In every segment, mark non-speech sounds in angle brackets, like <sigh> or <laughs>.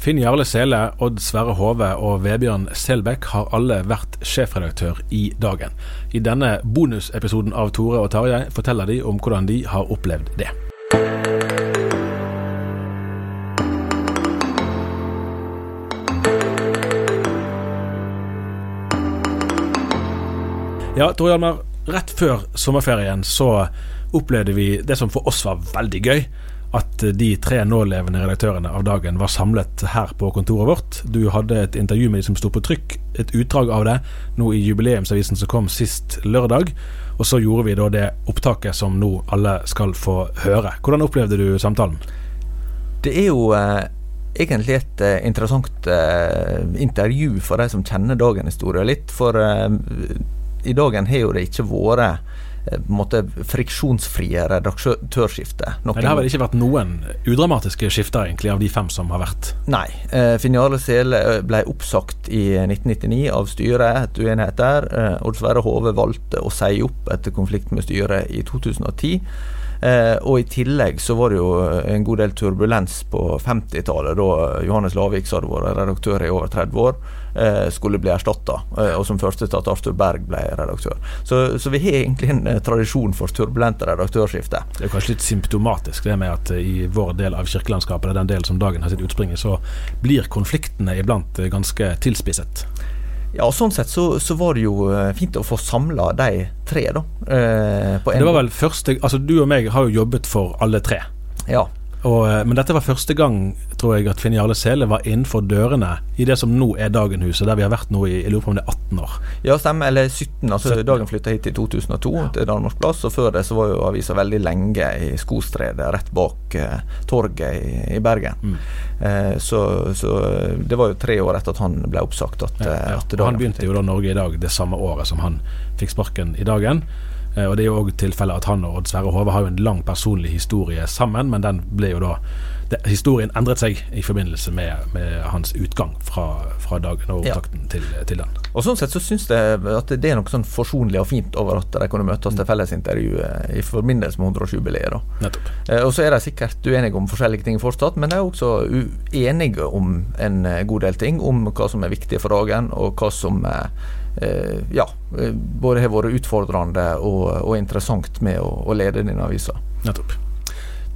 Finn Jarle Sele, Odd Sverre Hove og Vebjørn Selbekk har alle vært sjefredaktør i Dagen. I denne bonusepisoden av Tore og Tarjei forteller de om hvordan de har opplevd det. Ja, Tore Hjalmar. Rett før sommerferien så opplevde vi det som for oss var veldig gøy. At de tre nålevende redaktørene av dagen var samlet her på kontoret vårt. Du hadde et intervju med de som sto på trykk, et utdrag av det, nå i jubileumsavisen som kom sist lørdag. Og så gjorde vi da det opptaket som nå alle skal få høre. Hvordan opplevde du samtalen? Det er jo eh, egentlig et eh, interessant eh, intervju for de som kjenner dagen historie litt. For eh, i dagen har jo det ikke vært måte friksjonsfrie redaktørskifte. Nei, det har vel ikke vært noen udramatiske skifter egentlig av de fem som har vært? Nei. Eh, Finn Jarle Sele ble oppsagt i 1999 av styret etter uenighet der. Eh, Odd Sverre Hove valgte å si opp etter konflikt med styret i 2010. Eh, og i tillegg så var det jo en god del turbulens på 50-tallet, da Johannes Lavik, hadde vært redaktør i over 30 år, eh, skulle bli erstatta. Eh, og som første til at Arthur Berg ble redaktør. Så, så vi har egentlig en eh, tradisjon for turbulente redaktørskifte. Det er kanskje litt symptomatisk det med at eh, i vår del av kirkelandskapet, det er den delen som dagen har sitt utspring i, så blir konfliktene iblant eh, ganske tilspisset. Ja, Sånn sett så, så, var det jo eh, fint å få samla de tre, da. Eh, det var vel første Altså, du og meg har jo jobbet for alle tre. Ja. Og, eh, men dette var første gang tror jeg at Finn Jarle Sele var innenfor dørene i det som nå er Dagenhuset, der vi har vært nå i jeg lurer på om det er 18 år. Ja, stemmer. Eller 17. altså 17. Dagen flytta hit i 2002 ja. til Danmark Plass. Og før det så var jo avisa veldig lenge i Skostredet, rett bak eh, torget i, i Bergen. Mm. Eh, så, så, det var jo tre år etter at han ble oppsagt. At, ja, ja. At han begynte jo da Norge i dag det samme året som han fikk sparken i Dagen. Eh, og Det er jo òg tilfellet at han og Odd Sverre Hove har jo en lang personlig historie sammen, men den ble jo da det, Historien endret seg i forbindelse med, med hans utgang fra, fra dagen og opptakten ja. til, til, den. Og Sånn sett så syns jeg at det er noe sånn forsonlig og fint over at de kunne møtes til fellesintervju eh, i forbindelse med 100-årsjubileet. Nettopp. og så er de sikkert uenige om forskjellige ting fortsatt, men de er også uenige om en god del ting. Om hva som er viktig for dagen, og hva som eh, Eh, ja, eh, både har vært utfordrende og, og interessant med å, å lede denne avisa. Nettopp.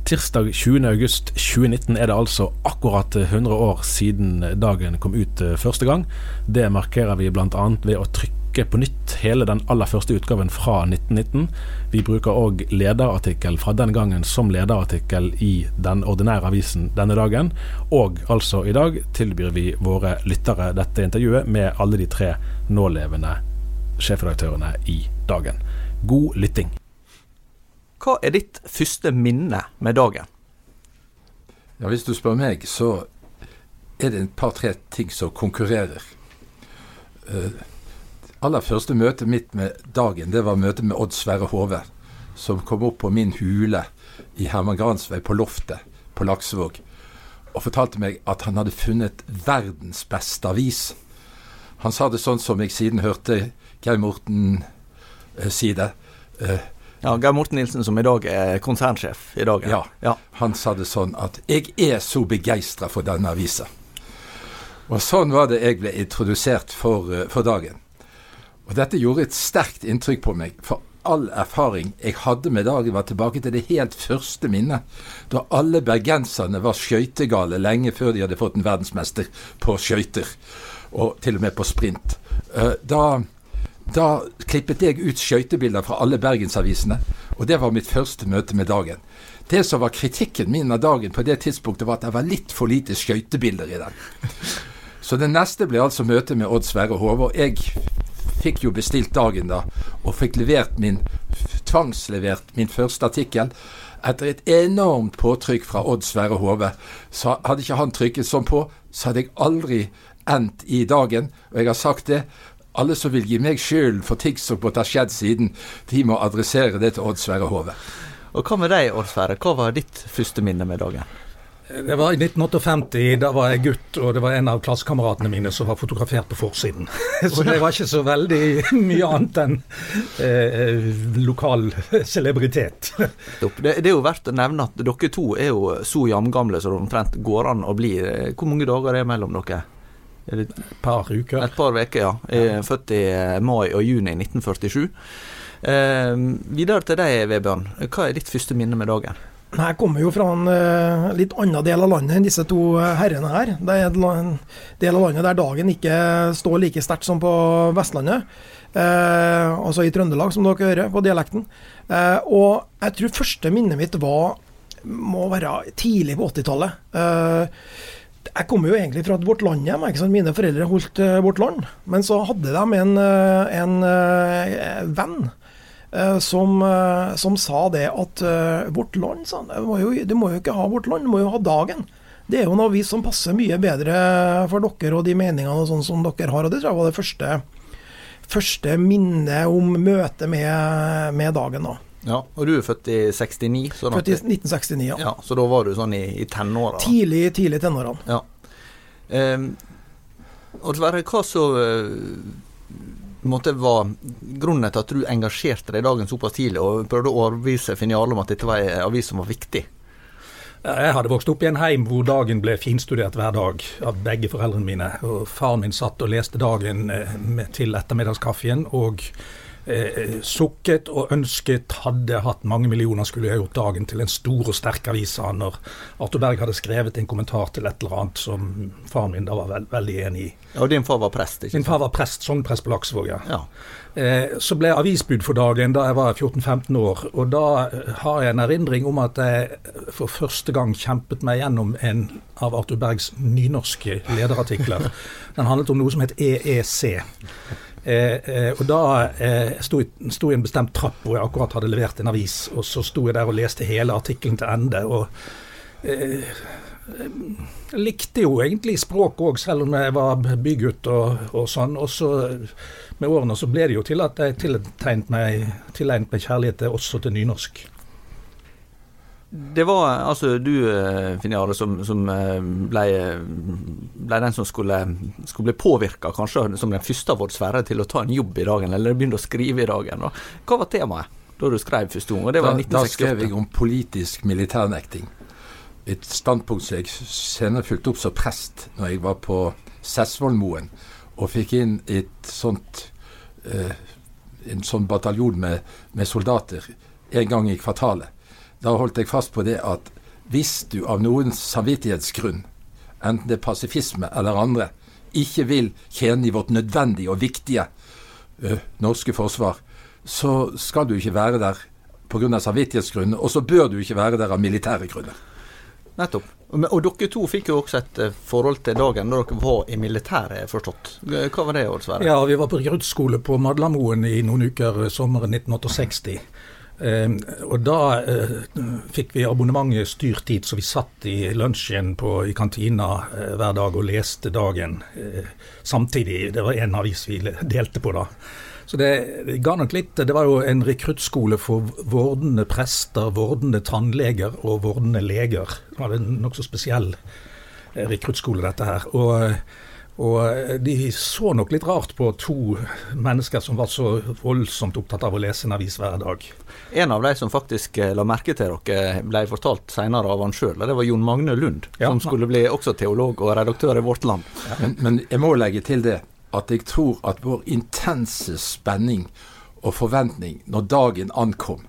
Tirsdag 20.8.2019 er det altså akkurat 100 år siden dagen kom ut eh, første gang. Det markerer vi bl.a. ved å trykke på nytt hele den aller første utgaven fra 1919. Vi bruker òg lederartikkel fra den gangen som lederartikkel i den ordinære avisen denne dagen. Og altså i dag tilbyr vi våre lyttere dette intervjuet med alle de tre nålevende sjefredaktørene i dagen. God lytting. Hva er ditt første minne med dagen? Ja, Hvis du spør meg, så er det et par-tre ting som konkurrerer. Uh, aller første møtet mitt med dagen, det var møtet med Odd Sverre Hove. Som kom opp på min hule i Herman Grans vei på loftet på Laksevåg og fortalte meg at han hadde funnet verdens beste avis. Han sa det sånn som jeg siden hørte Geir Morten eh, si det. Eh, ja, Geir Morten Nilsen, som i dag er konsernsjef i dag. Ja, ja. Han sa det sånn at 'jeg er så begeistra for denne avisa'. Og sånn var det jeg ble introdusert for, uh, for dagen. Og dette gjorde et sterkt inntrykk på meg. For all erfaring jeg hadde med dagen, var tilbake til det helt første minnet. Da alle bergenserne var skøytegale lenge før de hadde fått en verdensmester på skøyter. Og til og med på sprint. Uh, da da klippet jeg ut skøytebilder fra alle bergensavisene, og det var mitt første møte med dagen. Det som var kritikken min av dagen på det tidspunktet, var at det var litt for lite skøytebilder i den. Så det neste ble altså møtet med Odd Sverre Hove. Og jeg fikk jo bestilt dagen da, og fikk levert min tvangslevert min første artikkel. Etter et enormt påtrykk fra Odd Sverre Hove. Så hadde ikke han trykket sånn på, så hadde jeg aldri endt i dagen. Og jeg har sagt det, alle som vil gi meg skylden for ting som måtte ha skjedd siden, de må adressere det til Odd Sverre Hove. Og Hva med deg, Odd Sverre? Hva var ditt første minne med dagen? Det var i 1958. Da var jeg gutt, og det var en av klassekameratene mine som var fotografert på forsiden. <laughs> Så det var ikke så veldig <laughs> mye annet enn eh, lokal celebritet. <laughs> Det, det, er jo verdt å nevne at dere to er jo så jamgamle som det omtrent går an å bli. Hvor mange dager er det mellom dere? Et par uker. Et par uker, ja. Født i eh, mai og juni 1947. Eh, videre til deg, Vebjørn. Hva er ditt første minne med dagen? Jeg kommer jo fra en uh, litt annen del av landet enn disse to eh, herrene her. Det er en del av landet der dagen ikke står like sterkt som på Vestlandet. Uh, altså i Trøndelag, som dere hører på dialekten. Uh, og jeg tror første minnet mitt var må være tidlig på 80-tallet. Jeg kommer jo egentlig fra Vårt Land-hjem. Mine foreldre holdt uh, Vårt Land. Men så hadde de en, uh, en uh, venn som, som, sa det at Vårt Land, sa han, du må jo ikke ha Vårt Land, du må jo ha Dagen. Det er jo en avis som passer mye bedre for dere og de meningene og sånn som dere har. Og det tror jeg var det første, første minnet om møtet med, med Dagen. da. Ja, Og du er født i 69? Sånn født i 1969, ja. ja. Så da var du sånn i, i tenåra? Tidlig, tidlig tenårene. Ja. Eh, og Sverre, hva så uh, måtte var grunnen til at du engasjerte deg i dagen såpass tidlig og prøvde å overbevise Finiale om at dette var en avis som var viktig? Jeg hadde vokst opp i en heim hvor dagen ble finstudert hver dag av begge foreldrene mine. og Faren min satt og leste dagen eh, til ettermiddagskaffen. og eh, sukket og ønsket hadde hatt mange millioner, skulle jeg gjort dagen til en stor og sterk avis. Når Arthur Berg hadde skrevet en kommentar til et eller annet som faren min da var veld, veldig enig i. Og din far var prest? ikke sant? Min far var prest, sognprest på Laksevåg, ja. ja. Eh, så ble jeg avisbud for dagen da jeg var 14-15 år. Og da eh, har jeg en erindring om at jeg for første gang kjempet meg gjennom en av Arthur Bergs nynorske lederartikler. Den handlet om noe som het EEC. Eh, eh, og da eh, sto jeg i en bestemt trapp hvor jeg akkurat hadde levert en avis, og så sto jeg der og leste hele artikkelen til ende. og eh, jeg likte jo egentlig språk òg, selv om jeg var bygutt og, og sånn. Og så med årene så ble det jo til at jeg tilegnet meg, meg kjærlighet også til nynorsk. Det var altså du, eh, Finjare, som, som eh, ble, ble, den som skulle, skulle bli påvirka, kanskje som den første av vår sfære, til å ta en jobb i dagen, eller begynne å skrive i dagen. Hva var temaet da du skrev første gang? Da, da, skrev jeg om politisk militærnekting. Et standpunkt som jeg senere fulgte opp som prest når jeg var på Sessvollmoen og fikk inn et sånt eh, en sånn bataljon med, med soldater en gang i kvartalet. Da holdt jeg fast på det at hvis du av noen samvittighetsgrunn, enten det er pasifisme eller andre, ikke vil tjene i vårt nødvendige og viktige ø, norske forsvar, så skal du ikke være der pga. samvittighetsgrunner, og så bør du ikke være der av militære grunner. Nettopp. Og dere to fikk jo også et forhold til dagen da dere var i militæret, forstått. Hva var det, Odd Sverre? Ja, vi var på grunnskole på Madlamoen i noen uker sommeren 1968. Eh, og da eh, fikk vi abonnementet styrt dit, så vi satt i lunsjen i kantina eh, hver dag og leste dagen samtidig. Det var én avis vi delte på da. Så det, det, ga nok litt Det var jo en rekruttskole for vordende prester, vordende tannleger og vordende leger. Det var en nokså spesiell rekruttskole, dette her. Og, og de så nok litt rart på to mennesker som var så voldsomt opptatt av å lese en avis hver dag. En av de som faktisk eh, la merke til dere, ble fortalt senere av han sjøl. Det var Jon Magne Lund, ja. som skulle bli også teolog og redaktør i Vårt Land. Ja. Men, men jeg må legge til det at jeg tror at vår intense spenning og forventning når dagen ankom,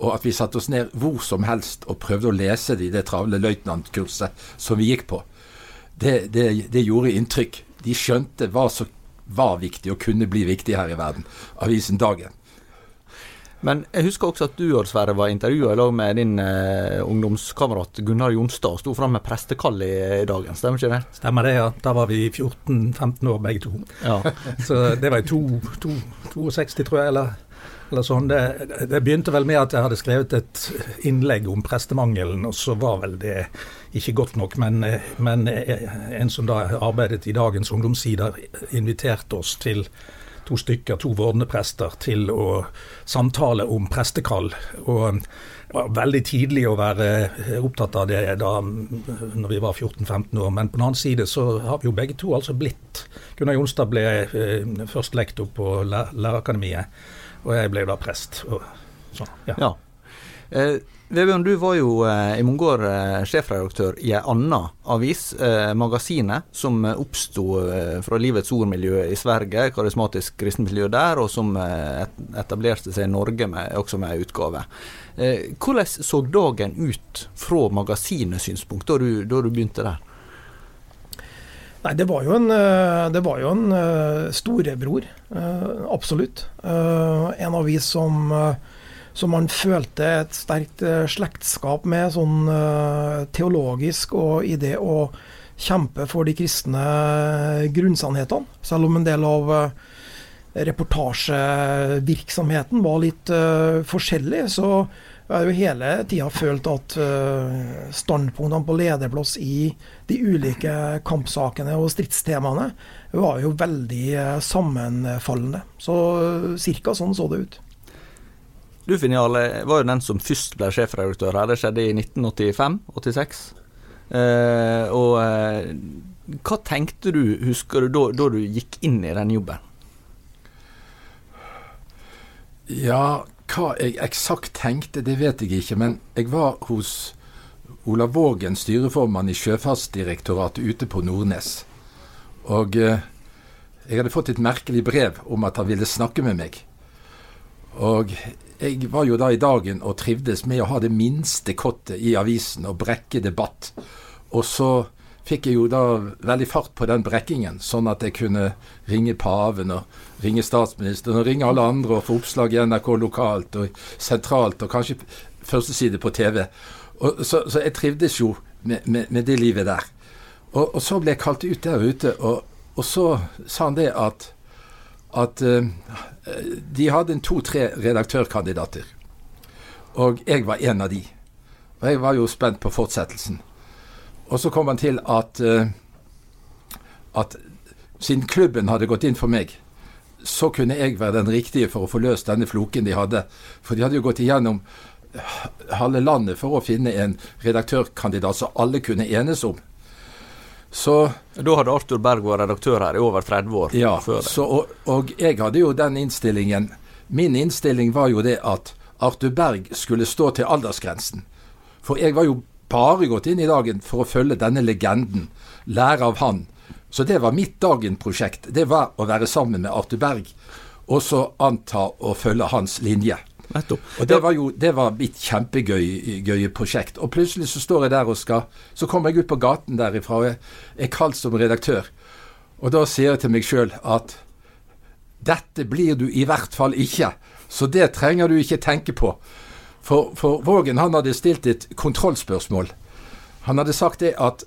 og at vi satte oss ned hvor som helst og prøvde å lese det i det travle løytnantkurset som vi gikk på, det, det, det gjorde inntrykk. De skjønte hva som var viktig og kunne bli viktig her i verden. Avisen Dagen. Men jeg husker også at du Odd Sverre, var intervjua i lag med din eh, ungdomskamerat Gunnar Jonstad og sto fram med prestekall i, i, dagen, stemmer ikke det? Stemmer det, ja. Da var vi 14-15 år begge to. Ja. <laughs> Så det var i 62, tror jeg, eller, eller sånn. Det, det, begynte vel med at jeg hadde skrevet et innlegg om prestemangelen, og så var vel det ikke godt nok. Men, men en som da arbeidet i dagens ungdomssider, inviterte oss til to stykker, to vordende til å samtale om prestekall. Og det var veldig tidlig å være opptatt av det da når vi var 14-15 år. Men på den annen side så har vi jo begge to altså blitt Gunnar Jonstad ble eh, først lektor på Lærerakademiet, og jeg ble da prest. Og, sånn, ja. ja. Eh, Vebjørn, du var jo eh, i mange år eh, sjefredaktør i en annen avis, eh, Magasinet, som oppsto eh, fra Livets Ord-miljø i Sverige, karismatisk kristenmiljø der, og som eh, etablerte seg i Norge med, også med utgave. Eh, hvordan så dagen ut fra magasinets synspunkt da du, da du begynte der? Nei, Det var jo en, det var jo en storebror, absolutt. En avis som som man følte et sterkt slektskap med, sånn teologisk og i det å kjempe for de kristne grunnsannhetene. Selv om en del av reportasjevirksomheten var litt forskjellig, så har jo hele tida følt at standpunktene på lederplass i de ulike kampsakene og stridstemaene var jo veldig sammenfallende. Så cirka sånn så det ut. Du Finn Jarle var jo den som først ble sjefredaktør her. Det skjedde i 1985-86. Eh, og eh, hva tenkte du, husker du, da, da, du gikk inn i den jobben? Ja, hva jeg eksakt tenkte, det vet jeg ikke. Men jeg var hos Olav Vågen, styreformann i Sjøfartsdirektoratet ute på Nordnes. Og eh, jeg hadde fått et merkelig brev om at han ville snakke med meg. Og jeg var jo da i dagen og trivdes med å ha det minste kottet i avisen og brekke debatt. Og så fikk jeg jo da veldig fart på den brekkingen, sånn at jeg kunne ringe paven og ringe statsministeren og ringe alle andre og få oppslag i NRK lokalt og sentralt og kanskje førsteside på TV. Og, så, så, jeg trivdes jo med, med, med det livet der. Og, og, så ble jeg kalt ut der ute, og, og så sa han det at at uh, de hadde to-tre redaktørkandidater. Og jeg var en av de. Og jeg var jo spent på fortsettelsen. Og så kom han til at, uh, at siden klubben hadde gått inn for meg, så kunne jeg være den riktige for å få løst denne floken de hadde. For de hadde jo gått igjennom halve landet for å finne en redaktørkandidat som alle kunne enes om. Så, da hadde Arthur Berg vært redaktør her i over 30 år. Ja, så, og, og, jeg hadde jo den innstillingen. Min innstilling var jo det at Arthur Berg skulle stå til aldersgrensen. For jeg var jo bare gått inn i dagen for å følge denne legenden, lære av han. Så det var mitt dagen-prosjekt. Det var å være sammen med Arthur Berg, og så anta å følge hans linje. Nettopp. Og det var jo det var mitt kjempegøye prosjekt. Og plutselig så står jeg der og skal Så kommer jeg ut på gaten derifra og jeg er kalt som redaktør. Og da sier jeg til meg sjøl at dette blir du i hvert fall ikke. Så det trenger du ikke tenke på. For, for Vågen han hadde stilt et kontrollspørsmål. Han hadde sagt det at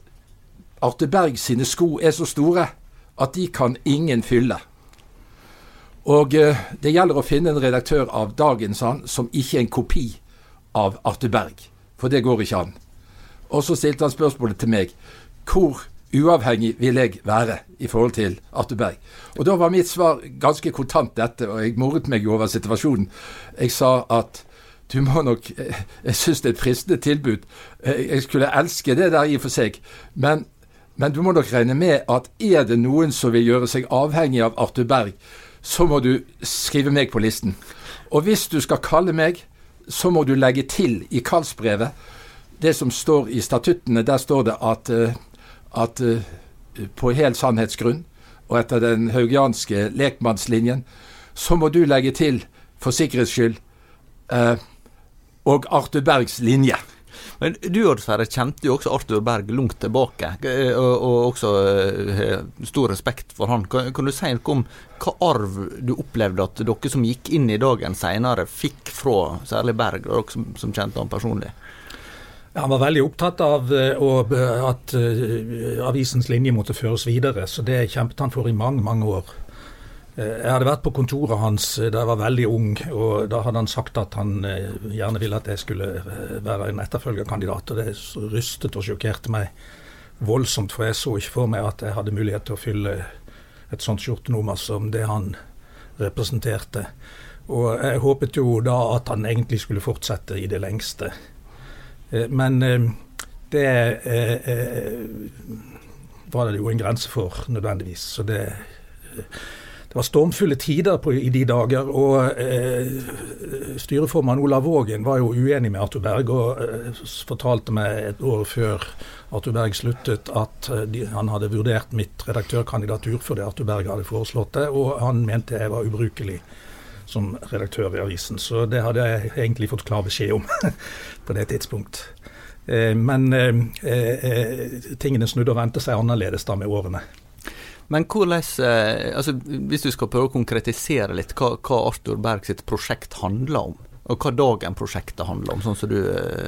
Arte Berg sine sko er så store at de kan ingen fylle. Og eh, det gjelder å finne en redaktør av dagens han som ikke er en kopi av Arte Berg. For det går ikke an. Og så stilte han spørsmålet til meg. Hvor uavhengig vil jeg være i forhold til Arte Berg? Og da var mitt svar ganske kontant dette, og jeg moret meg jo over situasjonen. Jeg sa at du må nok Jeg syns det er et fristende tilbud. Jeg skulle elske det der i og for seg. Men, men, du må nok regne med at er det noen som vil gjøre seg avhengig av Arthur Berg, så må du skrive meg på listen. Og hvis du skal kalle meg, så må du legge til i kallsbrevet det som står i statuttene. Der står det at, eh, at eh, på hel sannhetsgrunn og etter den haugianske lekmannslinjen, så må du legge til, for sikkerhets skyld, eh, og Arthur Bergs linje. Men du Sverre, kjente jo også Arthur Berg langt tilbake, og, og også uh, stor respekt for han. Kan, kan, du si noe om hva arv du opplevde at dere som gikk inn i dagen seinere, fikk fra særlig Berg, og dere som, som kjente han personlig? Han var veldig opptatt av uh, at uh, avisens linje måtte føres videre, så det kjempet han for i mange, mange år. Jeg hadde vært på kontoret hans da jeg var veldig ung, og da hadde han sagt at han gjerne ville at jeg skulle være en etterfølgerkandidat. og Det rystet og sjokkerte meg voldsomt, for jeg så ikke for meg at jeg hadde mulighet til å fylle et sånt skjortenummer som det han representerte. Og jeg håpet jo da at han egentlig skulle fortsette i det lengste. Eh, men eh, det eh, var det jo en grense for, nødvendigvis. Så det, det var stormfulle tider på, i de dager. Og eh, styreformann Olav Vågen var jo uenig med Arthur Berg, og eh, fortalte meg et år før Arthur Berg sluttet at de, han hadde vurdert mitt redaktørkandidatur fordi Arthur Berg hadde foreslått det, og han mente jeg var ubrukelig som redaktør i avisen. Så det hadde jeg egentlig fått klar beskjed om <laughs> på det tidspunkt. Eh, men eh, eh, tingene snudde og vendte seg annerledes da med årene. Men hvordan, altså, hvis du skal prøve å konkretisere litt hva, hva Arthur Berg sitt prosjekt handler om, og hva Dagen-prosjektet handler om, sånn som du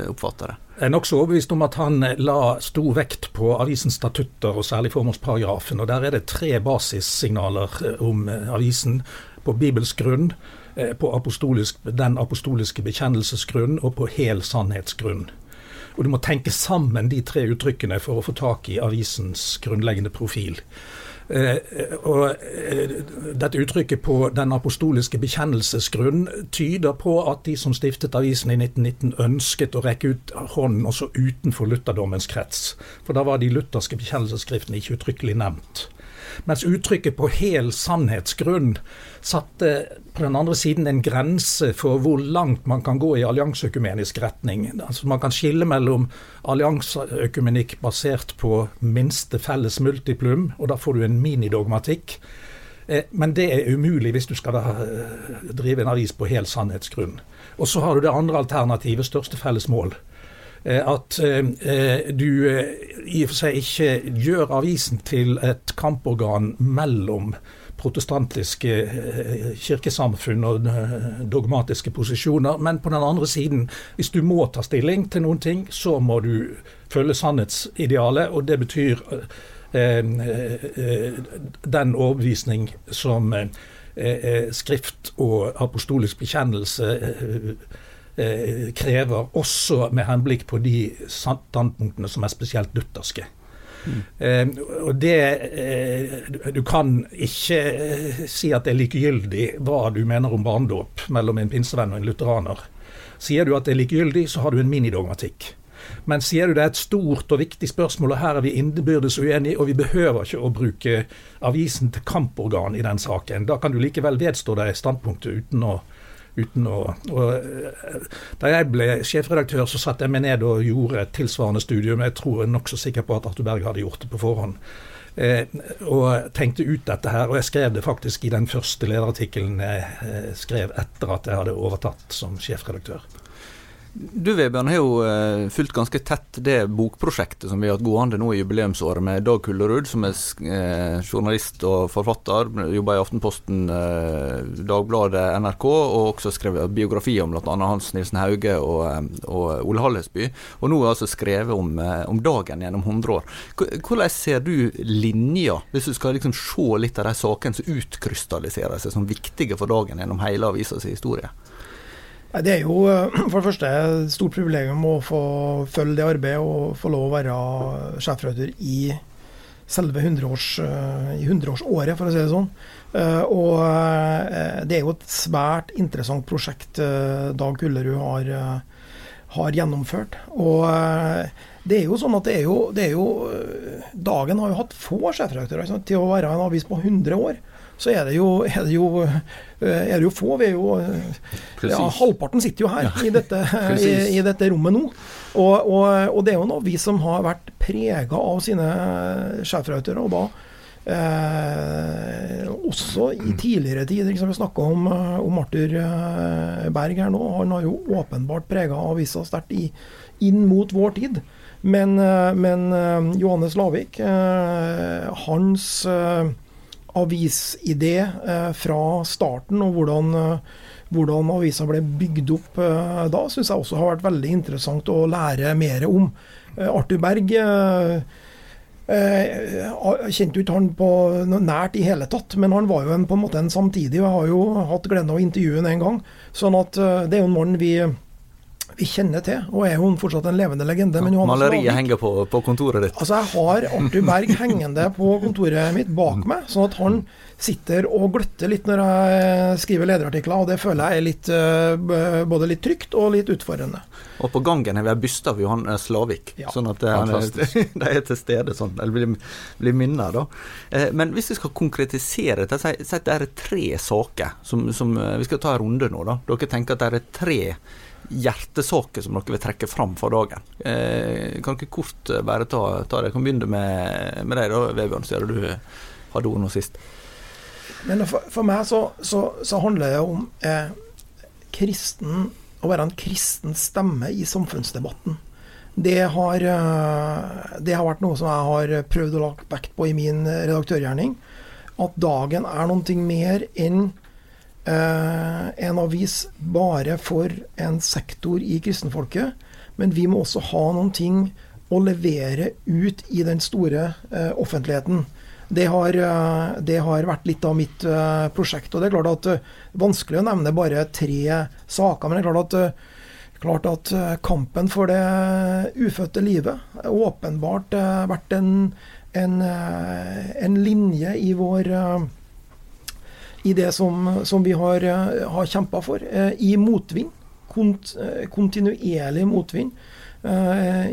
oppfatter det? Jeg er nokså overbevist om at han la stor vekt på avisens statutter, og særlig formålsparagrafen. og Der er det tre basissignaler om avisen på bibelsk grunn, eh, på apostolisk, den apostoliske bekjennelsesgrunn og på hel sannhetsgrunn. Og Du må tenke sammen de tre uttrykkene for å få tak i avisens grunnleggende profil. Eh, og eh, Dette uttrykket på den apostoliske bekjennelsesgrunn tyder på at de som stiftet avisen i 1919 ønsket å rekke ut hånden også utenfor lutherdommens krets. For da var de lutherske bekjennelsesskriftene ikke uttrykkelig nevnt. Mens uttrykket 'på hel sannhetsgrunn' satte på den andre siden en grense for hvor langt man kan gå i allianseøkumenisk retning. Altså Man kan skille mellom allianseøkumenikk basert på minste felles multiplum, og da får du en minidogmatikk. Eh, men det er umulig hvis du skal eh, drive en avis på hel sannhetsgrunn. Og så har du det andre alternativet, største felles mål. Eh, at eh, du eh, i og for seg ikke gjør avisen til et kamporgan mellom protestantiske kirkesamfunn og dogmatiske posisjoner. Men på den andre siden, hvis du må ta stilling til noen ting, så må du følge sannhetsidealet. Og det betyr den overbevisning som skrift og apostolisk bekjennelse krever, også med henblikk på de standpunktene som er spesielt lutherske. Mm. Eh, og det eh, Du kan ikke eh, si at det er likegyldig hva du mener om barnedåp mellom en pinsevenn og en lutheraner. Sier du at det er likegyldig, så har du en minidogmatikk. Men sier du det er et stort og viktig spørsmål, og her er vi innbyrdes uenige, og vi behøver ikke å bruke avisen til kamporgan i den saken, da kan du likevel vedstå deg standpunktet uten å uten å og, eh, Da jeg ble sjefredaktør, så satte jeg meg ned og gjorde et tilsvarende studium. Jeg tror jeg er nokså sikker på at Arthur Berg hadde gjort det på forhånd. Eh, og tenkte ut dette her. Og jeg skrev det faktisk i den første lederartikkelen jeg eh, skrev etter at jeg hadde overtatt som sjefredaktør. Du Vebjørn har jo uh, fulgt ganske tett det bokprosjektet som vi har hatt gående nå i jubileumsåret med Dag Kullerud, som er uh, journalist og forfatter. Jobber i Aftenposten, uh, Dagbladet, NRK, og også skrevet biografi om bl.a. Hans Nilsen Hauge og, og Ole Hallesby. Og nå har altså skrevet om, om, dagen gjennom 100 år. Hvordan ser du linja, hvis du skal liksom se litt av de sakene som utkrystalliserer seg som viktige for dagen gjennom hele avisas historie? Det er jo eh, <clears throat> for det første et stort privilegium å få følge det arbeidet og få lov å være sjefredaktør i selve 100-årsåret, 100-årsåret, for å si det sånn. Og det er jo et svært interessant prosjekt Dag Kullerud har, har gjennomført. Og det er jo sånn at det er jo, det er jo Dagen har jo hatt få sjefredaktører til å være en avis på 100 år så er det jo, er det jo, er det jo få. Vi er jo ja, Halvparten sitter jo her i, dette, <laughs> i, i, dette, rommet nå. Og, og, og, det er jo nå vi som har vært prega av sine sjefredaktører. Og da eh, også i tidligere tid, liksom vi snakka om, om Arthur Berg her nå. Han har jo åpenbart prega avisa sterkt inn mot vår tid. Men, men Johannes Lavik, hans avisidé eh, fra starten, og hvordan, eh, hvordan avisa ble bygd opp eh, da, syns jeg også har vært veldig interessant å lære mer om. Arthur Berg jeg kjente jo ikke han på nært i hele tatt, men han var jo en, på en måte en samtidig. og Jeg har jo hatt gleden av å intervjue ham en gang. sånn at det er jo en mann vi vi kjenner til, og er hun fortsatt en levende legende. Ja, maleriet henger på, på, kontoret ditt? Altså, Jeg har Arthur Berg hengende på kontoret mitt bak meg, sånn at han sitter og gløtter litt når jeg skriver lederartikler, og det føler jeg er litt, eh, både litt trygt og litt utfordrende. Og på gangen har vi byste av Johan eh, Slavik, ja. sånn at eh, <laughs> de er til stede, sånn, eller blir, blir minnet, da. Men hvis vi skal konkretisere dette, si at det er tre saker som, som, Vi skal ta en runde nå, da. Dere tenker at det er tre hjertesaker som dere vil trekke fram for dagen. Eh, kan dere kort eh, bare ta, ta det? Jeg kan begynne med, med deg, da, Vebjørn, siden du hadde ordet nå sist. Men for, for meg så, så, så, handler det om eh, kristen, å være en kristen stemme i samfunnsdebatten. Det har, eh, det har vært noe som jeg har prøvd å lage vekt på i min redaktørgjerning. At dagen er noe mer enn eh, en avis bare for en sektor i kristenfolket, men vi må også ha noen ting å levere ut i den store eh, offentligheten. Det har, eh, det har, vært litt av mitt uh, prosjekt. og Det er klart at uh, vanskelig å nevne bare tre saker. Men det er klart at, uh, klart at kampen for det ufødte livet åpenbart vært en, en, en, linje i vår i det som, som vi har, eh, har kjempa for. Eh, I motvind. Kont, eh, kontinuerlig motvind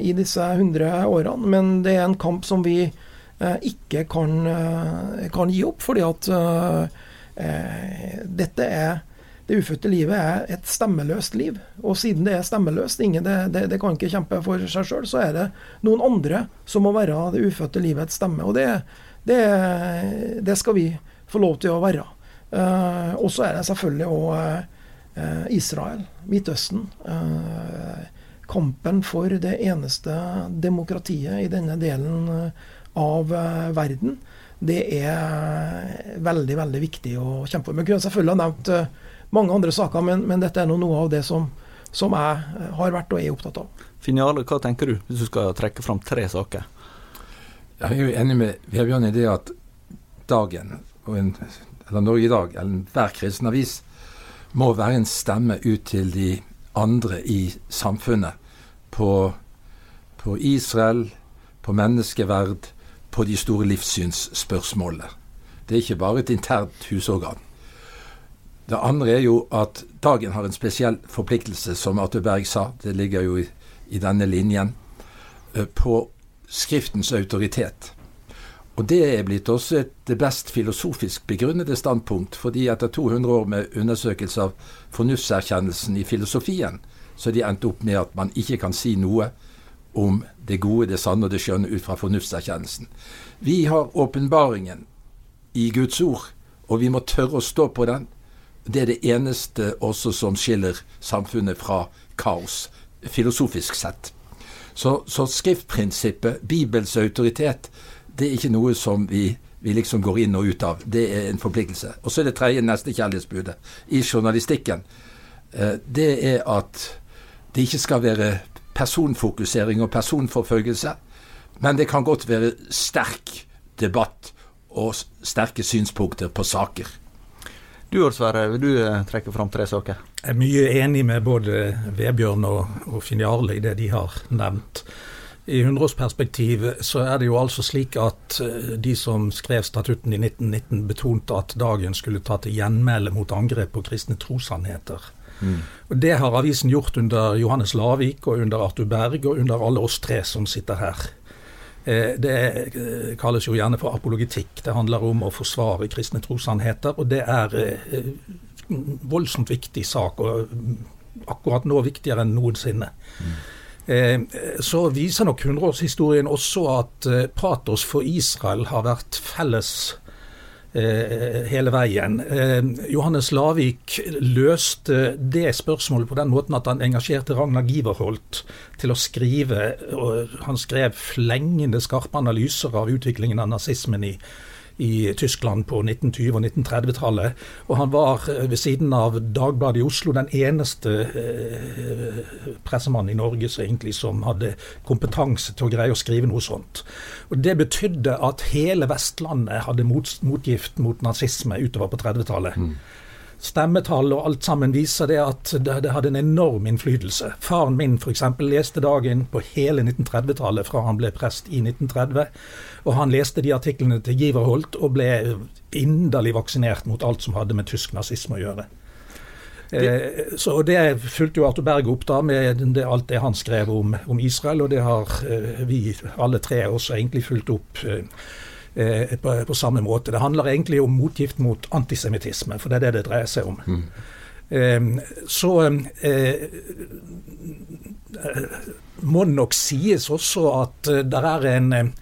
i disse 100 årene. Men det er en kamp som vi ikke kan, kan gi opp, fordi at dette er det ufødte livet er et stemmeløst liv. Og siden det er stemmeløst, ingen det, det, det kan ikke kjempe for seg sjøl, så er det noen andre som må være det ufødte livets stemme. Og det, det, det skal vi få lov til å være. Uh, og så er det selvfølgelig òg uh, Israel, Midtøsten. Uh, kampen for det eneste demokratiet i denne delen av verden. Det er veldig, veldig viktig å kjempe for. Vi kunne selvfølgelig ha nevnt mange andre saker, men, men dette er noe av det som, som jeg har vært og er opptatt av. Finale, hva tenker du, hvis du skal trekke fram tre saker? Jeg er jo enig med Vebjørn i det at dagen og en eller Norge i dag, eller enhver kristen avis, må være en stemme ut til de andre i samfunnet. På, på Israel, på menneskeverd, på de store livssynsspørsmålene. Det er ikke bare et internt husorgan. Det andre er jo at dagen har en spesiell forpliktelse, som Arthur Berg sa, det ligger jo i, i denne linjen, eh, på Skriftens autoritet. Og det er blitt også et best filosofisk begrunnede standpunkt, fordi etter 200 år med undersøkelse av fornuftserkjennelsen i filosofien, så de endte opp med at man ikke kan si noe om det gode, det sanne og det skjønne ut fra fornuftserkjennelsen. Vi har åpenbaringen i Guds ord, og vi må tørre å stå på den. Det er det eneste også som skiller samfunnet fra kaos, filosofisk sett. Så, så skriftprinsippet, Bibels autoritet, det er ikke noe som vi, vi, liksom går inn og ut av. Det er en forpliktelse. Og så er det tredje nestekjærlighetsbudet i journalistikken. Eh, det er at det ikke skal være personfokusering og personforfølgelse, men det kan godt være sterk debatt og sterke synspunkter på saker. Du Sverre, vil du eh, trekke fram tre saker? Jeg er mye enig med både Vebjørn og, og Finn Jarle i det de har nevnt. I hundreårsperspektiv så er det jo altså slik at eh, de som skrev statutten i 1919, betonte at dagen skulle ta til gjenmæle mot angrep på kristne trossannheter. Mm. Og Det har avisen gjort under Johannes Lavik og under Arthur Berg og under alle oss tre som sitter her. Eh, det eh, kalles jo gjerne for apologitikk. Det handler om å forsvare kristne trossannheter. Og det er en voldsomt viktig sak, og akkurat nå viktigere enn noensinne. Mm. Eh, så viser nok hundreårshistorien også at eh, patos for Israel har vært felles eh, hele veien. Johannes Lavik løste det spørsmålet på den måten at han engasjerte Ragnar Giverholt til å skrive. Han skrev flengende skarpe analyser av utviklingen av nazismen i i Tyskland på 1920- og 1930-tallet. Og han var eh, ved siden av Dagbladet i Oslo den eneste eh, pressemannen i Norge som egentlig som hadde kompetanse til å greie å skrive noe sånt. Og Det betydde at hele Vestlandet hadde mot, motgift mot nazisme utover på 30-tallet. Mm stemmetall og alt sammen viser det at det, det hadde en enorm innflytelse. Faren min f.eks. leste dagen på hele 1930-tallet fra han ble prest i 1930. Og han leste de artiklene til Giverholt og ble inderlig vaksinert mot alt som hadde med tysk nazisme å gjøre. Eh, så Det fulgte jo Arthur Berg opp da med det, alt det han skrev om, om Israel, og det har eh, vi alle tre også egentlig fulgt opp. Eh, eh, på, på, samme måte. Det handler egentlig om motgift mot antisemittisme, for det er det det dreier seg om. Mm. Eh, så eh, må det nok sies også at det er en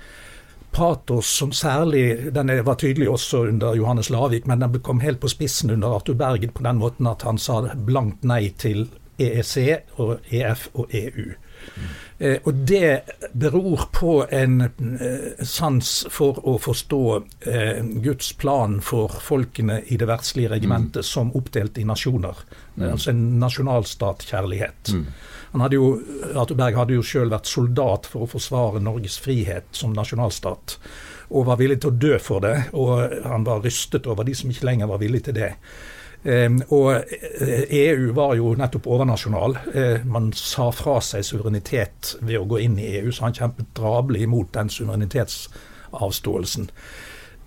patos som særlig Den var tydelig også under Johannes Lavik, men den kom helt på spissen under Arthur Bergen på den måten at han sa blankt nei til EEC og EF og EU. Mm. Eh, og det beror på en eh, sans for å forstå eh, Guds plan for folkene i det verdslige regimentet mm. som oppdelt i nasjoner. Mm. Altså en nasjonalstatkjærlighet. Mm. Han hadde jo, Arthur Berg hadde jo sjøl vært soldat for å forsvare Norges frihet som nasjonalstat, og var villig til å dø for det. Og han var rystet over de som ikke lenger var villige til det. Ehm, og EU eh, e var jo nettopp overnasjonal. Eh, man sa fra seg suverenitet ved å gå inn i EU, så han kjempet drabelig imot den suverenitetsavståelsen.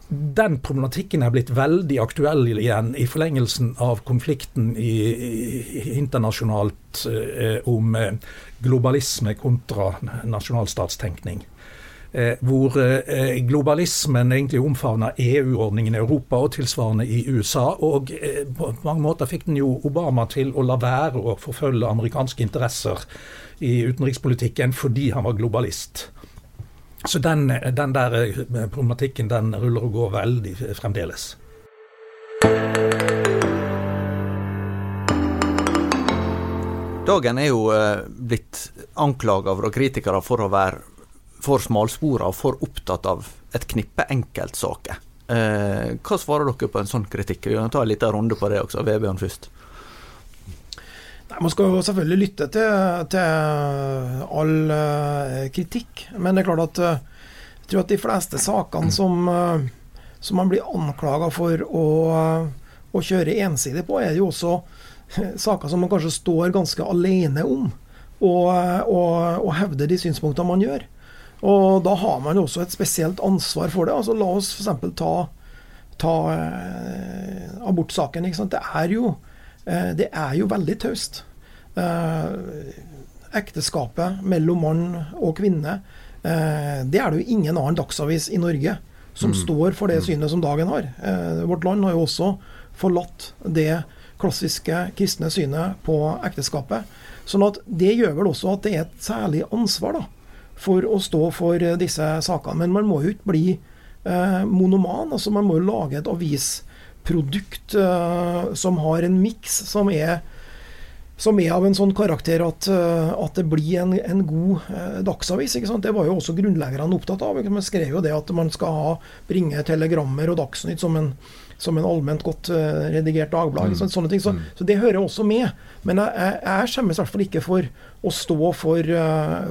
Den problematikken er blitt veldig aktuell igjen i forlengelsen av konflikten i, i, internasjonalt eh, om globalisme kontra nasjonalstatstenkning. Eh, hvor eh, globalismen egentlig omfavner EU-ordningen i Europa og tilsvarende i USA. Og eh, på mange måter fikk den jo Obama til å la være å forfølge amerikanske interesser i utenrikspolitikken fordi han var globalist. Så den, den der problematikken den ruller og går veldig fremdeles. Dagen er jo blitt anklaga av kritikere for å være for smalspora og for opptatt av et knippe enkeltsaker. Eh, hva svarer dere på en sånn kritikk? Vi kan ta en liten runde på det også. Vebjørn først. Man skal jo selvfølgelig lytte til, til all uh, kritikk, men det er klart at uh, jeg tror at de fleste sakene som, uh, som man blir anklaga for å, å, kjøre ensidig på, er jo også saker som man kanskje står ganske alene om, og, og, og hevder de synspunktene man gjør. Og da har man jo også et spesielt ansvar for det. Altså La oss f.eks. ta, ta abortsaken. Det er, jo, det er jo veldig taust. Eh, ekteskapet mellom mann og kvinne, eh, det er det jo ingen annen dagsavis i Norge som mm. står for det mm. synet som dagen har. Eh, vårt land har jo også forlatt det klassiske kristne synet på ekteskapet. Sånn at det gjør vel også at det er et særlig ansvar da, for å stå for eh, disse sakene. Men man må jo ikke bli eh, monoman. altså Man må jo lage et avisprodukt uh, som har en miks som er som er av en sånn karakter at, uh, at det blir en, en god uh, dagsavis. ikke sant? Det var jo også grunnleggerne opptatt av. Man skrev jo det at man skal ha, bringe telegrammer og Dagsnytt som en, som en allment godt redigert dagblad. Mm. Sånne ting. Så, mm. så, det hører også med. Men jeg, jeg, jeg skjemmes i hvert fall ikke for å stå for,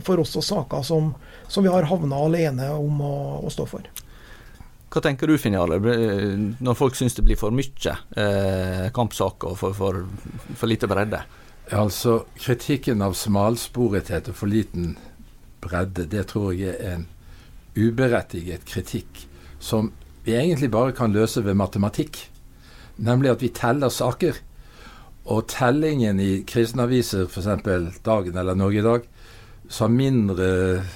for også saker som, som, vi har havna alene om å, å, stå for. Hva tenker du, Finn når folk syns det blir for mye eh, kampsaker og for, for, for, lite bredde? Altså, Kritikken av smalsporethet og for liten bredde, det tror jeg er en uberettiget kritikk som vi egentlig bare kan løse ved matematikk. Nemlig at vi teller saker. Og tellingen i kristne aviser, f.eks. Dagen eller Norge i dag, som mindre eh,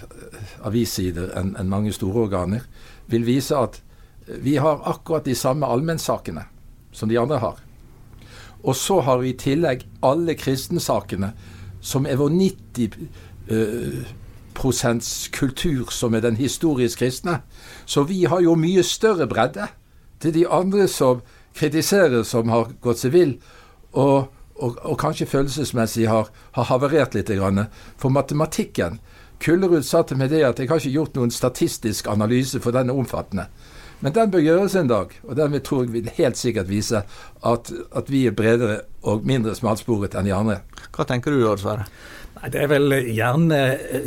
avissider enn en mange store organer, vil vise at vi har akkurat de samme allmennsakene som de andre har. Og så har vi i tillegg alle kristensakene, som er vår 90 eh, prosents kultur, som er den historisk kristne. Så vi har jo mye større bredde til de andre som kritiserer, som har gått seg vill. Og, og, og, kanskje følelsesmessig har, har havarert litt. Grann, for matematikken Kullerud sa til meg det at jeg har ikke gjort noen statistisk analyse, for den omfattende. Men den bør gjøres en dag, og den tror jeg vil helt sikkert vise at, at vi er bredere og mindre smalsporet enn de andre. Hva tenker du da, Sverre? Det er vel eh, gjerne eh,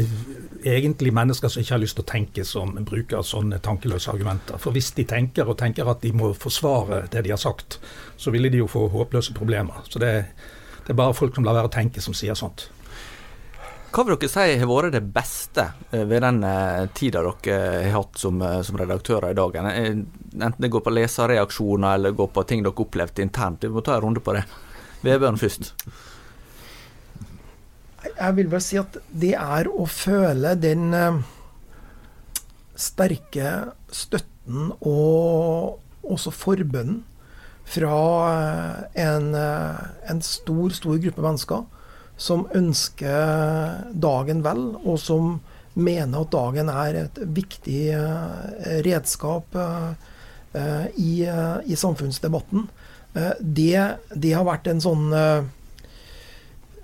egentlig mennesker som ikke har lyst til å tenke, som bruker sånne tankeløse argumenter. For hvis de tenker og tenker at de må forsvare det de har sagt, så ville de jo få håpløse problemer. Så det, det er bare folk som lar være å tenke, som sier sånt. Hva vil dere si har vært det beste eh, ved den eh, tida dere eh, har hatt som, som redaktører i dag? Enten det går på leserreaksjoner eller går på ting dere opplevde internt. Vi må ta en runde på det. Vebjørn først. Jeg vil bare si at det er å føle den sterke støtten og også forbønnen fra en, en stor, stor gruppe mennesker som ønsker dagen vel, og som mener at dagen er et viktig eh, redskap eh, i, eh, i samfunnsdebatten. Det, det, har vært en sånn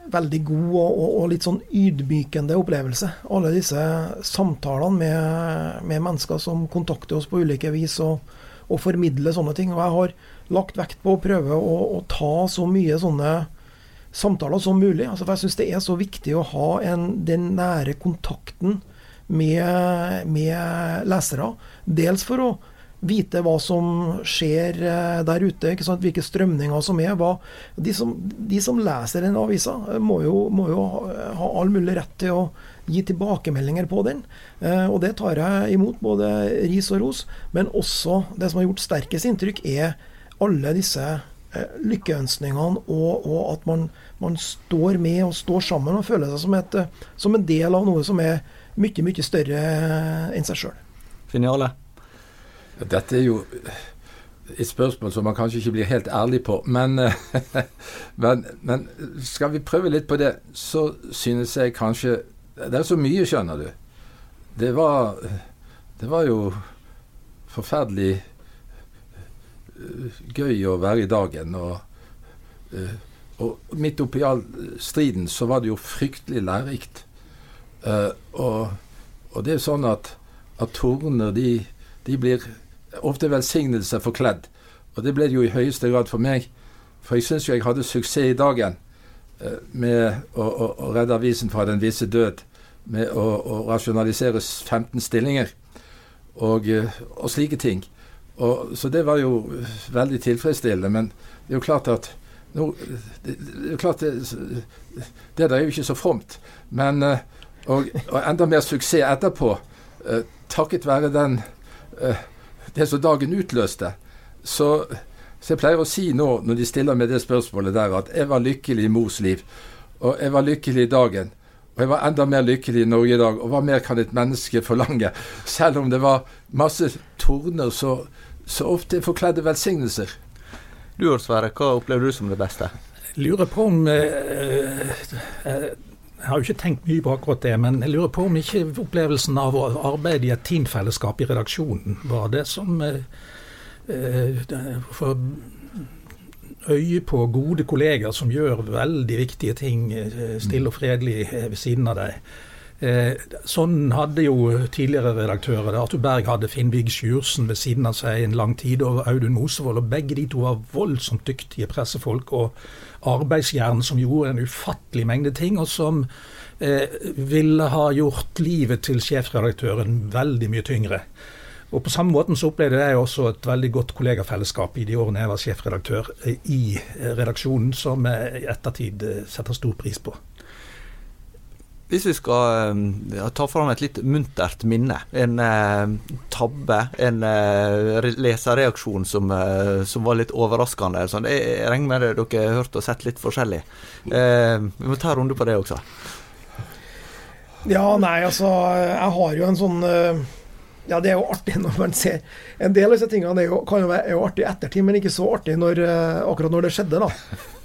veldig god og, og, og, litt sånn ydmykende opplevelse. Alle disse samtalene med, med mennesker som kontakter oss på ulike vis og, og formidler sånne ting. Og jeg har lagt vekt på å prøve å, å ta så mye sånne samtaler som mulig. Altså, for jeg syns det er så viktig å ha en, den nære kontakten med, med lesere. Dels for å vite hva som skjer eh, der ute, hvilke strømninger som er. Hva, de, som, de, som, leser den avisa, eh, må jo, må jo ha all mulig rett til å gi tilbakemeldinger på den. Eh, og det tar jeg imot, både ris og ros. Men også det som har gjort sterkest inntrykk, er alle disse Eh, lykkeønskningene, og, og at man, man, står med og står sammen og føler seg som, et, eh, som en del av noe som er mye, mye større eh, enn seg sjøl. Finale? Dette er jo et spørsmål som man kanskje ikke blir helt ærlig på, men, <laughs> men, men skal vi prøve litt på det, så synes jeg kanskje Det er så mye, skjønner du. Det var, det var jo forferdelig gøy å være i dagen. Og, eh, og midt oppi all striden så var det jo fryktelig lærerikt. Eh, og, og, det er sånn at, at torner, de, de, blir ofte velsignelse forkledd. Og det ble det jo i høyeste grad for meg. For jeg syns jo jeg hadde suksess i dagen eh, med å, å, å redde avisen fra den visse død. Med å, å rasjonalisere 15 stillinger og, og slike ting. Og, så det var jo veldig tilfredsstillende. Men det er jo klart at no, det, det, er klart det, det der er jo ikke så fromt. Men eh, og, og, enda mer suksess etterpå, eh, takket være den eh, det som dagen utløste. Så, så, jeg pleier å si nå, når de stiller meg det spørsmålet der, at jeg var lykkelig i mors liv. Og jeg var lykkelig i dagen. Og jeg var enda mer lykkelig i Norge i dag. Og hva mer kan et menneske forlange? Selv om det var masse torner, så så ofte forkledde velsignelser. Du Odd Sverre, hva opplever du som det beste? Jeg Lurer på om eh, eh, jeg har jo ikke tenkt mye på akkurat det, men jeg lurer på om ikke opplevelsen av å arbeide i et teamfellesskap i redaksjonen var det som eh, eh For øye på gode kolleger som gjør veldig viktige ting eh, stille og fredelig ved siden av deg. Eh, sånn hadde jo tidligere redaktører det. Arthur Berg hadde Finn-Vigg Sjursen ved siden av seg en lang tid, og Audun Mosevold. Og begge de to var voldsomt dyktige pressefolk og arbeidsjern som gjorde en ufattelig mengde ting, og som eh, ville ha gjort livet til sjefredaktøren veldig mye tyngre. Og På samme måten så opplevde jeg også et veldig godt kollegafellesskap i de årene jeg var sjefredaktør eh, i eh, redaksjonen, som jeg i ettertid eh, setter stor pris på. Hvis vi skal uh, ta fram et litt muntert minne, en uh, tabbe, en uh, leserreaksjon som, som, var litt overraskende. Sånn. Jeg, regner med det dere har hørt og sett litt forskjellig. vi må ta en runde på det også. Ja, nei, altså Jeg har jo en sånn ja, det er jo artig <laughs> når man ser En del av disse tingene er jo, kan jo være artig i ettertid, men ikke så artig når, uh, akkurat når det skjedde. da.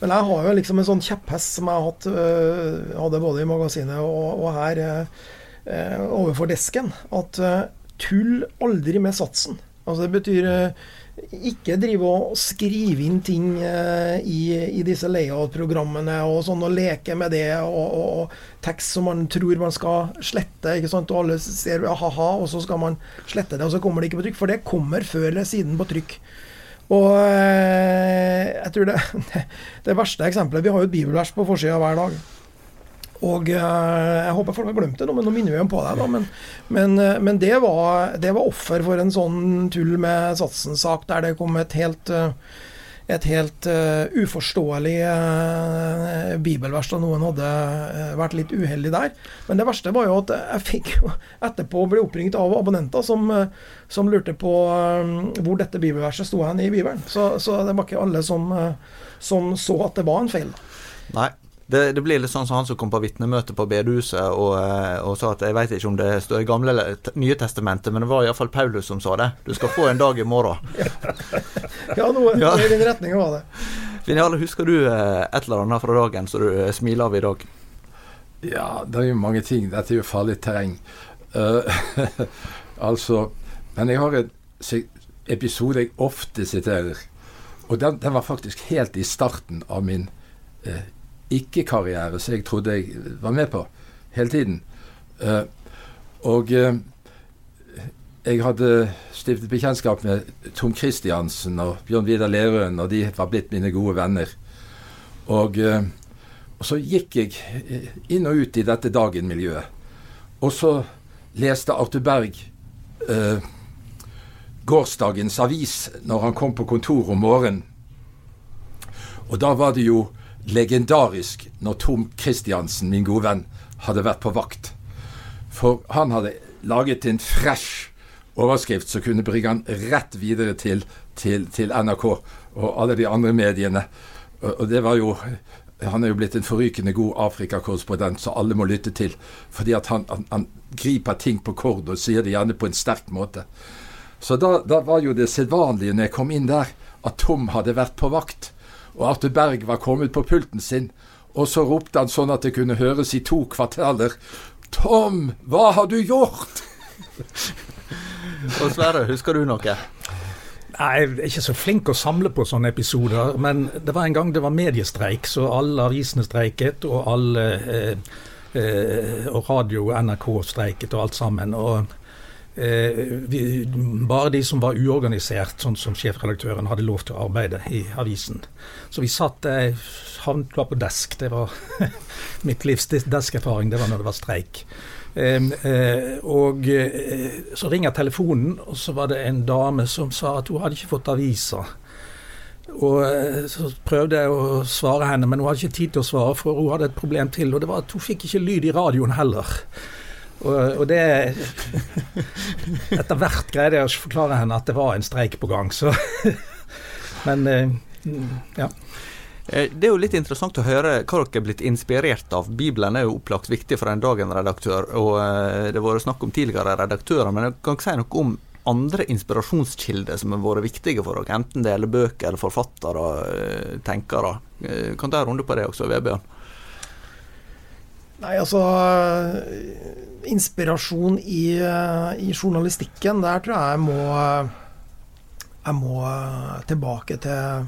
Men jeg har jo liksom en sånn kjepphest som jeg hatt, uh, hadde både i magasinet og, og her uh, overfor desken. At tull aldri med satsen. Altså Det betyr ikke drive og skrive inn ting eh, i, i, disse layout-programmene og sånn, og leke med det, og, og, og tekst som man tror man skal slette. ikke sant, Og alle ser ha-ha, og så skal man slette det, og så kommer det ikke på trykk. For det kommer før eller siden på trykk. Og eh, jeg tror det, <laughs> det, verste eksempelet Vi har jo et bibelvers på forsida hver dag. Og eh, jeg håper folk har glemt det nå, men nå minner vi dem på det. Da. Men, men, eh, men det, var, det, var, offer for en sånn tull med satsen-sak, der det kom et helt eh, et helt uh, uforståelig uh, bibelvers da noen hadde vært litt uheldig der. Men det verste var jo at jeg fikk jo <laughs> etterpå bli oppringt av abonnenter som, som lurte på hvor dette bibelverset sto hen i Bibelen. Så, så, det var ikke alle som, som så at det var en feil. Nei. Det, det, blir litt sånn som han som kom på vitnemøte på bedehuset og, eh, og, sa at jeg vet ikke om det står i gamle eller nye testamentet, men det var iallfall Paulus som sa det. Du skal få en dag i morgen. <laughs> ja, noe ja. i den retninga var det. Finale, husker du eh, et eller annet fra dagen som du eh, smiler av i dag? Ja, det er jo mange ting. Dette er jo farlig terreng. Uh, <laughs> altså Men jeg har en episode jeg ofte siterer. Og den, den var faktisk helt i starten av min uh, ikke-karriere som jeg trodde jeg var med på hele tiden. Uh, og uh, jeg hadde stiftet bekjentskap med Tom Christiansen og Bjørn Vidar Lerøen, og de var blitt mine gode venner. Og, uh, og så gikk jeg inn og ut i dette Dagen-miljøet. Og så leste Arthur Berg gårsdagens avis når han kom på kontoret om morgenen. Og da var det jo legendarisk når Tom Christiansen, min gode venn, hadde vært på vakt. For han hadde laget en fresh overskrift som kunne bringe han rett videre til, til, til NRK og alle de andre mediene. Og, det var jo han er jo blitt en forrykende god Afrikakorrespondent som alle må lytte til. Fordi at han, han, han, griper ting på kord og sier det gjerne på en sterk måte. Så da, da var jo det sedvanlige når jeg kom inn der, at Tom hadde vært på vakt og Arthur Berg var kommet på pulten sin, og så ropte han sånn at det kunne høres i to kvartaler Tom, hva har du gjort? og Sverre, husker du noe? Nei, Jeg er ikke så flink å samle på sånne episoder. Men det var en gang det var mediestreik, så alle avisene streiket. Og alle eh, eh, og radio og NRK streiket og alt sammen. Og vi, bare de som var uorganisert, sånn som sjefredaktøren, hadde lov til å arbeide i avisen. Så vi satt Jeg havnet på desk. Det var <laughs> mitt livs deskerfaring. Det var når det var streik. Eh, eh, og eh, så ringer telefonen, og så var det en dame som sa at hun hadde ikke fått aviser. Og eh, Så prøvde jeg å svare henne, men hun hadde ikke tid til å svare, for hun hadde et problem til. Og det var at hun fikk ikke lyd i radioen heller. Og, og det Etter hvert greide jeg å forklare henne at det var en streik på gang, så Men eh, ja. Eh, det er jo litt interessant å høre hva dere er blitt inspirert av. Bibelen er jo opplagt viktig for en Dagen-redaktør, og eh, det har vært snakk om tidligere redaktører. Men jeg kan ikke si noe om andre inspirasjonskilder som har vært viktige for dere, enten det gjelder bøker eller forfattere, tenkere. Kan ta en runde på det også, Vebjørn? Nei, altså Inspirasjon i, i, journalistikken, der tror jeg jeg må Jeg må tilbake til,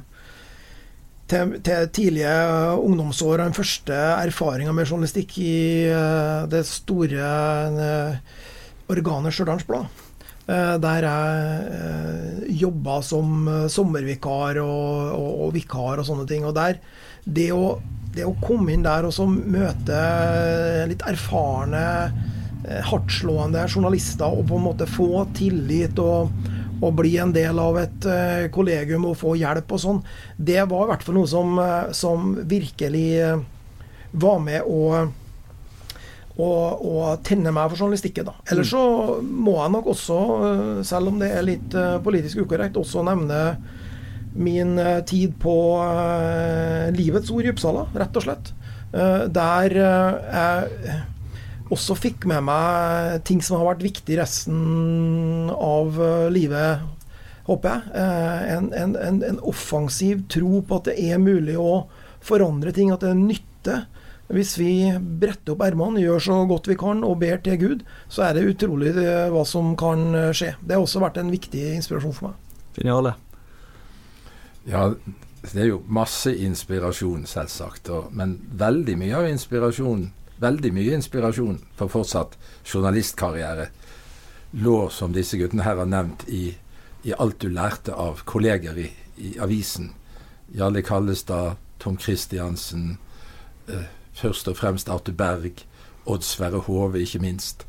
til, til tidlige ungdomsår og den første erfaringa med journalistikk i eh, det store eh, organet Stjørdals Blad. Eh, der jeg jobba som sommervikar og, og, og, vikar og sånne ting. Og der, det å det å komme inn der og så møte litt erfarne, eh, hardtslående journalister og på en måte få tillit og, og bli en del av et uh, kollegium og få hjelp og sånn, det var i hvert fall noe som, uh, som virkelig var med å og, og tenne meg for journalistikken. da. Ellers så må jeg nok også, eh, selv om det er litt politisk ukorrekt, også nevne min uh, tid på uh, Livets Ord i Uppsala, rett og slett. der jeg også fikk med meg ting som har vært viktig resten av livet, håper jeg. En, en, en, en offensiv tro på at det er mulig å forandre ting, at det er nytte hvis vi bretter opp ermene, gjør så godt vi kan og ber til Gud, så er det utrolig eh, hva som kan eh, skje. Det har også vært en viktig inspirasjon for meg. Geniale. Ja, det er jo masse inspirasjon, selvsagt. Og, men veldig mye av inspirasjonen, veldig mye inspirasjon for fortsatt journalistkarriere lå, som disse guttene her har nevnt, i, i alt du lærte av kolleger i, i avisen. Jarle Kallestad, Tom Christiansen. Eh, Først og fremst Arthur Berg, Odd Sverre Hove, ikke minst.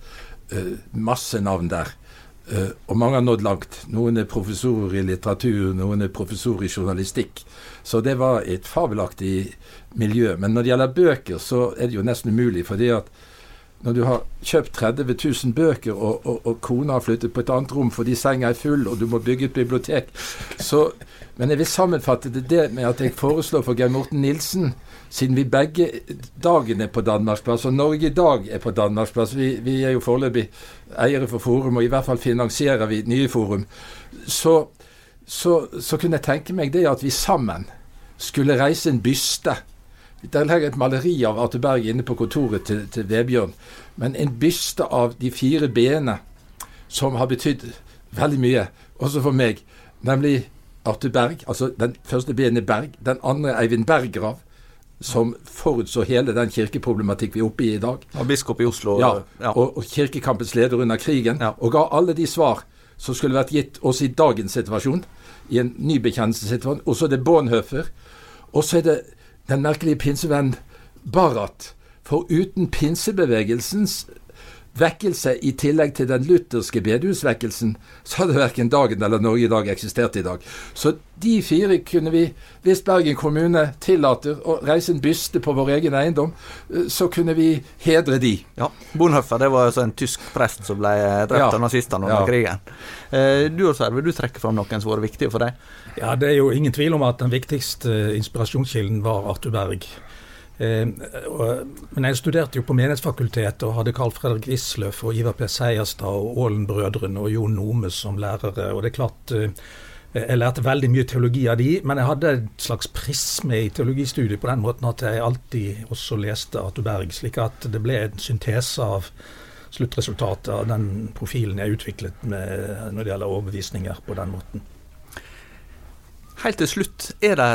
Eh, masse navn der. Uh, og mange har nådd langt. Noen er professorer i litteratur, noen er professorer i journalistikk. Så det var et fabelaktig miljø. Men når det gjelder bøker, så er det jo nesten umulig. fordi at når du har kjøpt 30 000 bøker, og, og, og kona har flyttet på et annet rom fordi senga er full, og du må bygge et bibliotek så, Men jeg vil sammenfatte det, det med at jeg foreslår for Geir Morten Nilsen siden vi begge dagen er på Danmarksplass, og Norge i dag er på Danmarksplass vi, vi er jo foreløpig eiere for Forum, og i hvert fall finansierer vi nye Forum, så, så, så kunne jeg tenke meg det at vi sammen skulle reise en byste. Der ligger et maleri av Arte Berg inne på kontoret til, til Vebjørn. Men en byste av de fire b-ene som har betydd veldig mye, også for meg. Nemlig Arte Berg. Altså den første b-en er Berg. Den andre er Eivind Berggrav som forutså hele den kirkeproblematikk vi er oppe i i dag. Og biskop i Oslo. Ja, ja. Og, og, Kirkekampens leder under krigen. Ja. Og ga alle de svar som skulle vært gitt oss i dagens situasjon, i en ny bekjennelsessituasjon. Og så er det Bonhoeffer. Og så er det den merkelige pinsevenn Barat. For uten pinsebevegelsens vekkelse i tillegg til den lutherske bedehusvekkelsen, så hadde verken dagen eller Norge i dag eksistert i dag. Så de fire kunne vi, hvis Bergen kommune tillater å reise en byste på vår egen eiendom, eh, så kunne vi hedre de. Ja, Bonhoeffer det var altså en tysk prest som ble drept av nazistene under ja. krigen. Eh, du også, vil du trekke fram noen som var viktige for deg? Ja, Det er jo ingen tvil om at den viktigste inspirasjonskilden var Arthur Berg. Eh, men jeg studerte jo på Menighetsfakultetet og hadde Carl Fredrik Wisløff og Ivar P. Seierstad og Aalen-brødrene og Jon Nome som lærere. og det er klart eh, jeg lærte veldig mye teologi av de, men jeg hadde et slags prisme i teologistudiet på den måten at jeg alltid også leste Arthur Berg, slik at det ble en syntese av sluttresultatet av den profilen jeg utviklet med, når det gjelder overbevisninger på den måten. Helt til slutt, er det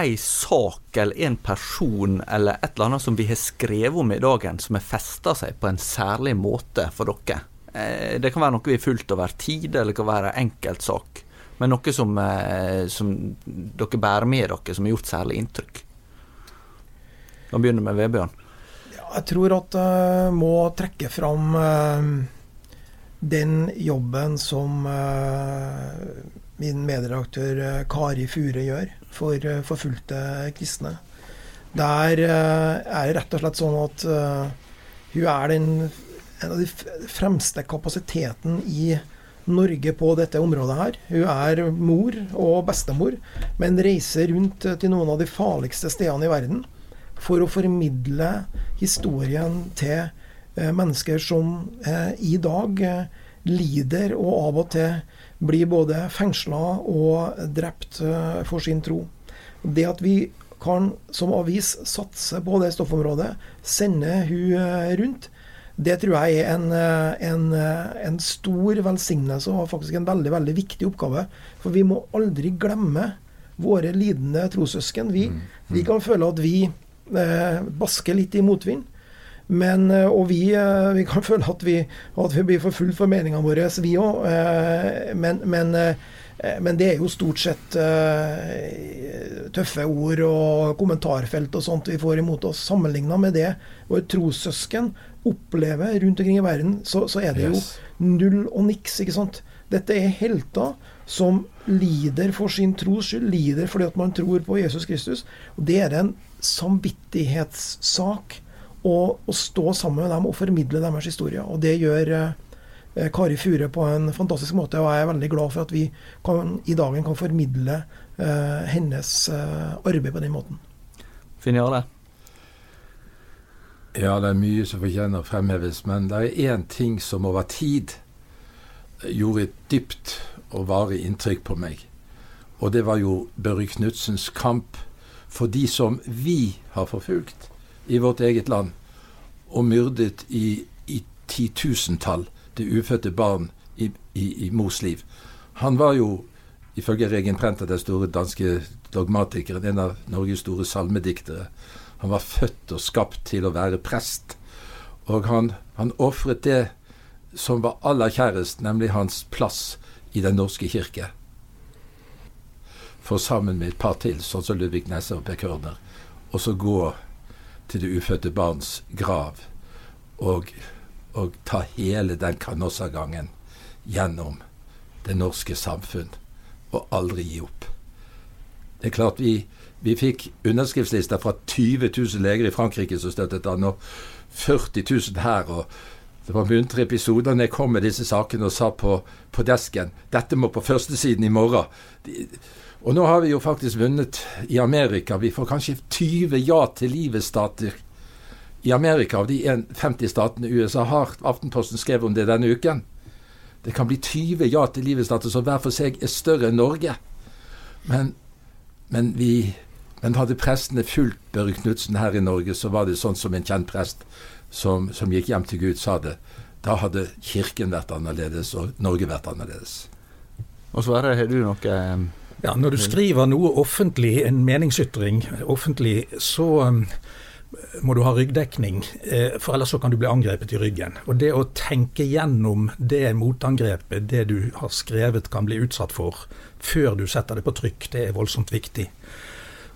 ei sak eller en person eller et eller annet som vi har skrevet om i dagen, som har festa seg på en særlig måte for dere? Eh, det kan være noe vi har fulgt over tid, eller det kan være en enkeltsak. Men noe som, eh, som, dere bærer med dere, som har gjort særlig inntrykk. Nå begynner vi med Vebjørn. Ja, jeg tror at jeg uh, må trekke fram den jobben som min medredaktør Kari Fure gjør for uh, forfulgte kristne. Der uh, er det rett og slett sånn at hun er den, en av de fremste kapasiteten i Norge på dette området her. Hun er mor og bestemor, men reiser rundt til noen av de farligste stedene i verden for å formidle historien til mennesker som i dag lider og av og til blir både fengsla og drept eh, for sin tro. Det at vi kan som avis satse på det stoffområdet, sende hun eh, rundt, det tror jeg er en, eh, en, en, stor velsignelse og faktisk en veldig veldig viktig oppgave. For vi må aldri glemme våre lidende trossøsken. Vi, mm. vi kan føle at vi eh, basker litt i motvind. Men, eh, og vi, eh, vi, kan <laughs> føle at vi, at vi blir forfulgt for meningene våre, vi òg. Eh, men, men, men, det er jo stort sett tøffe ord og kommentarfelt og sånt vi får imot oss. Sammenligna med det våre trossøsken opplever rundt omkring i verden, så, så er det jo null og niks. ikke sant? Dette er helter som lider for sin tros skyld, lider fordi at man tror på Jesus Kristus. Og Det er en samvittighetssak og, og, stå sammen med dem og formidle deres historier. Og det gjør eh, Kari Fure på en fantastisk måte, og jeg er veldig glad for at vi kan, i dagen kan formidle eh, hennes eh, arbeid på den måten. Finjale? Ja, det er mye som fortjener å fremheves, men det er én ting som over tid gjorde et dypt og varig inntrykk på meg. Og det var jo Børre Knudsens kamp for de som vi har forfulgt i vårt eget land, og myrdet i, i titusentall det ufødte barn i, i, i, mors liv. Han var jo, ifølge Regen Prenter, den store danske dogmatikeren, en av Norges store salmediktere. Han var født og skapt til å være prest. Og han, han ofret det som var aller kjærest, nemlig hans plass i Den norske kirke. For sammen med et par til, sånn som Ludvig Nesse og Per Kørner, og så gå til det ufødte barns grav og, og ta hele den kanossagangen gjennom det norske samfunn, og aldri gi opp. Det er klart vi, vi fikk underskriftslister fra 20 000 leger i Frankrike som støttet han, og 40 000 her. og det var muntre episoder når jeg kom med disse sakene og sa på, på desken dette må på førstesiden i morgen. De, og nå har vi jo faktisk vunnet i Amerika. Vi får kanskje 20 ja til livet-stater i Amerika av de 50 statene USA har. Aftenposten skrev om det denne uken. Det kan bli 20 ja til livet-stater som hver for seg er større enn Norge. Men, men, vi, men hadde prestene fulgt Børre Knutsen her i Norge, så var det sånn som en kjent prest som, som gikk hjem til Gud, sa det. Da hadde Kirken vært annerledes, og Norge vært annerledes. Og Sverre, har du noe eh, ja, Når du skriver noe offentlig, en meningsytring offentlig, så um, må du ha ryggdekning, eh, for ellers så kan du bli angrepet i ryggen. Og Det å tenke gjennom det motangrepet, det du har skrevet kan bli utsatt for, før du setter det på trykk, det er voldsomt viktig.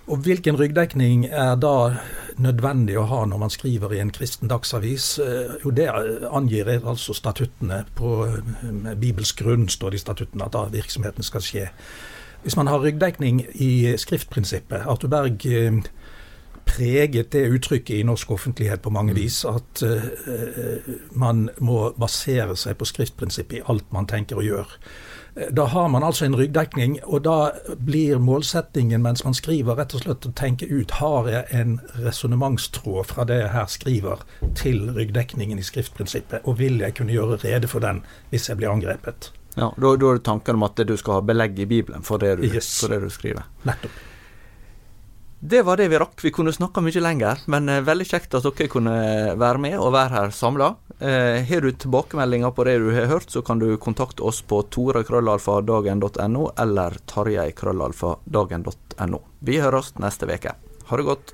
Og Hvilken ryggdekning er da nødvendig å ha når man skriver i en kristen dagsavis? Eh, jo, Det angir altså statuttene. På Bibels bibelsk grunn står det i statuttene at da virksomheten skal skje. Hvis man har ryggdekning i skriftprinsippet Arthur Berg eh, preget det uttrykket i norsk offentlighet på mange vis. At man må basere seg på skriftprinsippet i alt man tenker og gjør. Da har man altså en ryggdekning, og da blir målsettingen mens man skriver, rett og slett å tenke ut har jeg en resonnementstråd fra det jeg her skriver, til ryggdekningen i skriftprinsippet, og vil jeg kunne gjøre rede for den hvis jeg blir angrepet. Ja, Da, da er tanken om at du skal ha belegg i Bibelen for det du, yes. for det du skriver. Nettopp. Det var det vi rakk. Vi kunne snakka mye lenger, men eh, veldig kjekt at dere kunne være med og være her samla. Eh, har du tilbakemeldinger på det du har hørt, så kan du kontakte oss på torekrøllalfadagen.no eller tarjei.krøllalfadagen.no. Vi høres neste uke. Ha det godt.